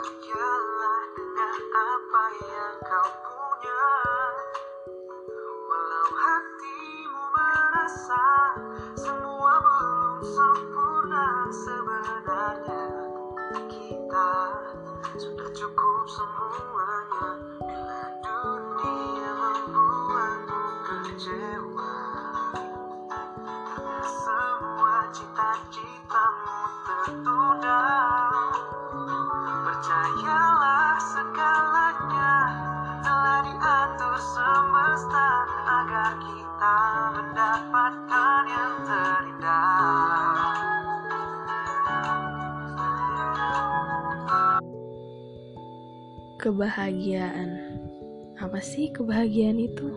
Percayalah dengan apa yang kau punya. Walau hatimu merasa Semua belum sempurna sebenarnya Kita sudah cukup semuanya. Bila dunia membuatmu kecewa Kebahagiaan. Apa sih kebahagiaan itu?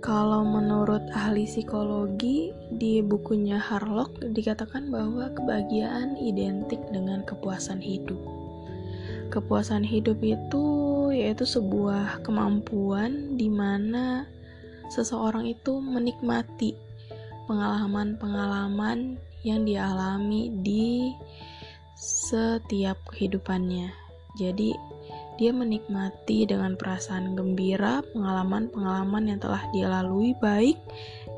Kalau menurut ahli psikologi di bukunya Harlock dikatakan bahwa kebahagiaan identik dengan kepuasan hidup. Kepuasan hidup itu yaitu sebuah kemampuan di mana seseorang itu menikmati pengalaman-pengalaman yang dialami di setiap kehidupannya. Jadi, dia menikmati dengan perasaan gembira pengalaman-pengalaman yang telah dia lalui baik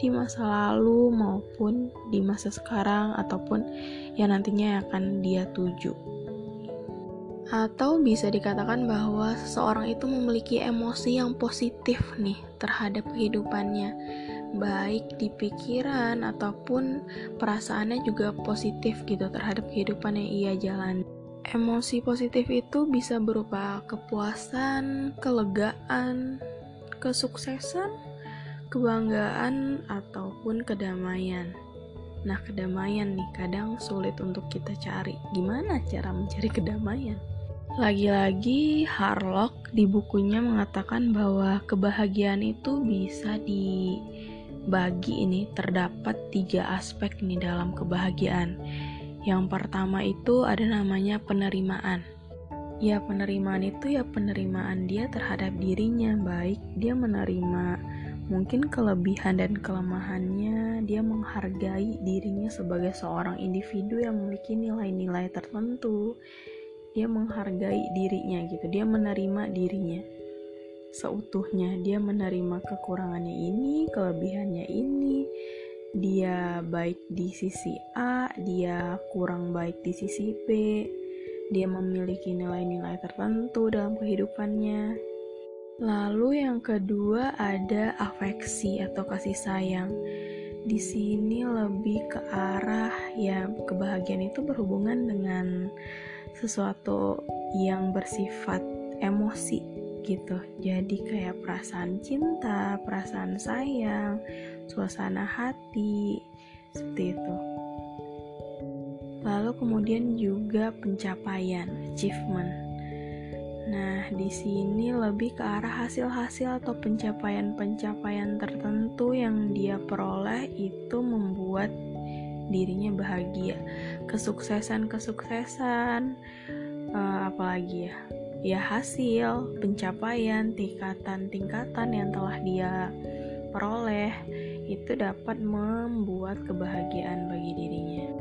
di masa lalu maupun di masa sekarang ataupun yang nantinya akan dia tuju. Atau bisa dikatakan bahwa seseorang itu memiliki emosi yang positif nih terhadap kehidupannya, baik di pikiran ataupun perasaannya juga positif gitu terhadap kehidupan yang ia jalani. Emosi positif itu bisa berupa kepuasan, kelegaan, kesuksesan, kebanggaan, ataupun kedamaian. Nah, kedamaian nih kadang sulit untuk kita cari. Gimana cara mencari kedamaian? Lagi-lagi Harlock di bukunya mengatakan bahwa kebahagiaan itu bisa dibagi ini terdapat tiga aspek nih dalam kebahagiaan. Yang pertama itu ada namanya penerimaan. Ya penerimaan itu ya penerimaan dia terhadap dirinya. Baik dia menerima mungkin kelebihan dan kelemahannya. Dia menghargai dirinya sebagai seorang individu yang memiliki nilai-nilai tertentu. Dia menghargai dirinya gitu. Dia menerima dirinya seutuhnya. Dia menerima kekurangannya ini kelebihannya ini dia baik di sisi A, dia kurang baik di sisi B, dia memiliki nilai-nilai tertentu dalam kehidupannya. Lalu yang kedua ada afeksi atau kasih sayang. Di sini lebih ke arah ya kebahagiaan itu berhubungan dengan sesuatu yang bersifat emosi gitu. Jadi kayak perasaan cinta, perasaan sayang, suasana hati, seperti itu. Lalu kemudian juga pencapaian, achievement. Nah, di sini lebih ke arah hasil-hasil atau pencapaian-pencapaian tertentu yang dia peroleh itu membuat dirinya bahagia. Kesuksesan-kesuksesan, uh, apalagi ya, ya hasil, pencapaian, tingkatan-tingkatan yang telah dia peroleh itu dapat membuat kebahagiaan bagi dirinya.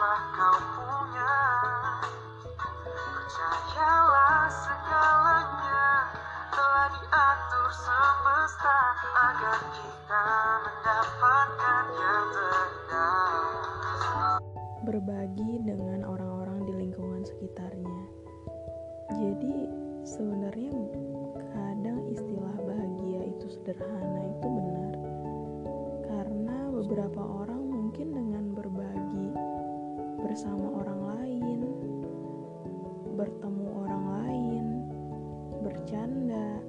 Percayalah Berbagi dengan orang-orang di lingkungan sekitarnya. Jadi sebenarnya kadang istilah bahagia itu sederhana itu benar. Karena beberapa orang mungkin dengan berbagi bersama orang lain, bertemu orang lain, bercanda,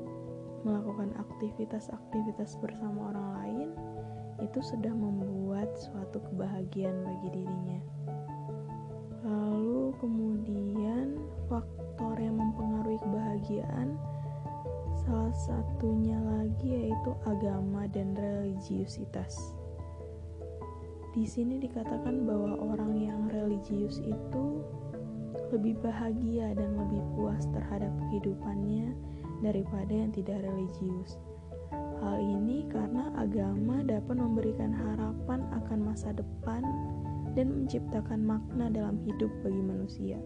melakukan aktivitas-aktivitas bersama orang lain itu sudah membuat suatu kebahagiaan bagi dirinya. Satunya lagi yaitu agama dan religiusitas. Di sini dikatakan bahwa orang yang religius itu lebih bahagia dan lebih puas terhadap kehidupannya daripada yang tidak religius. Hal ini karena agama dapat memberikan harapan akan masa depan dan menciptakan makna dalam hidup bagi manusia.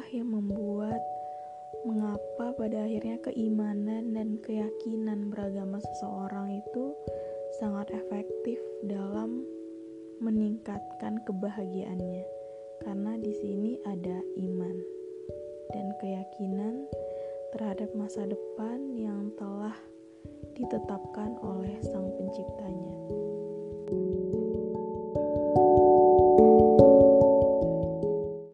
Inilah yang membuat mengapa pada akhirnya keimanan dan keyakinan beragama seseorang itu sangat efektif dalam meningkatkan kebahagiaannya. Karena di sini ada iman dan keyakinan terhadap masa depan yang telah ditetapkan oleh Sang Penciptanya.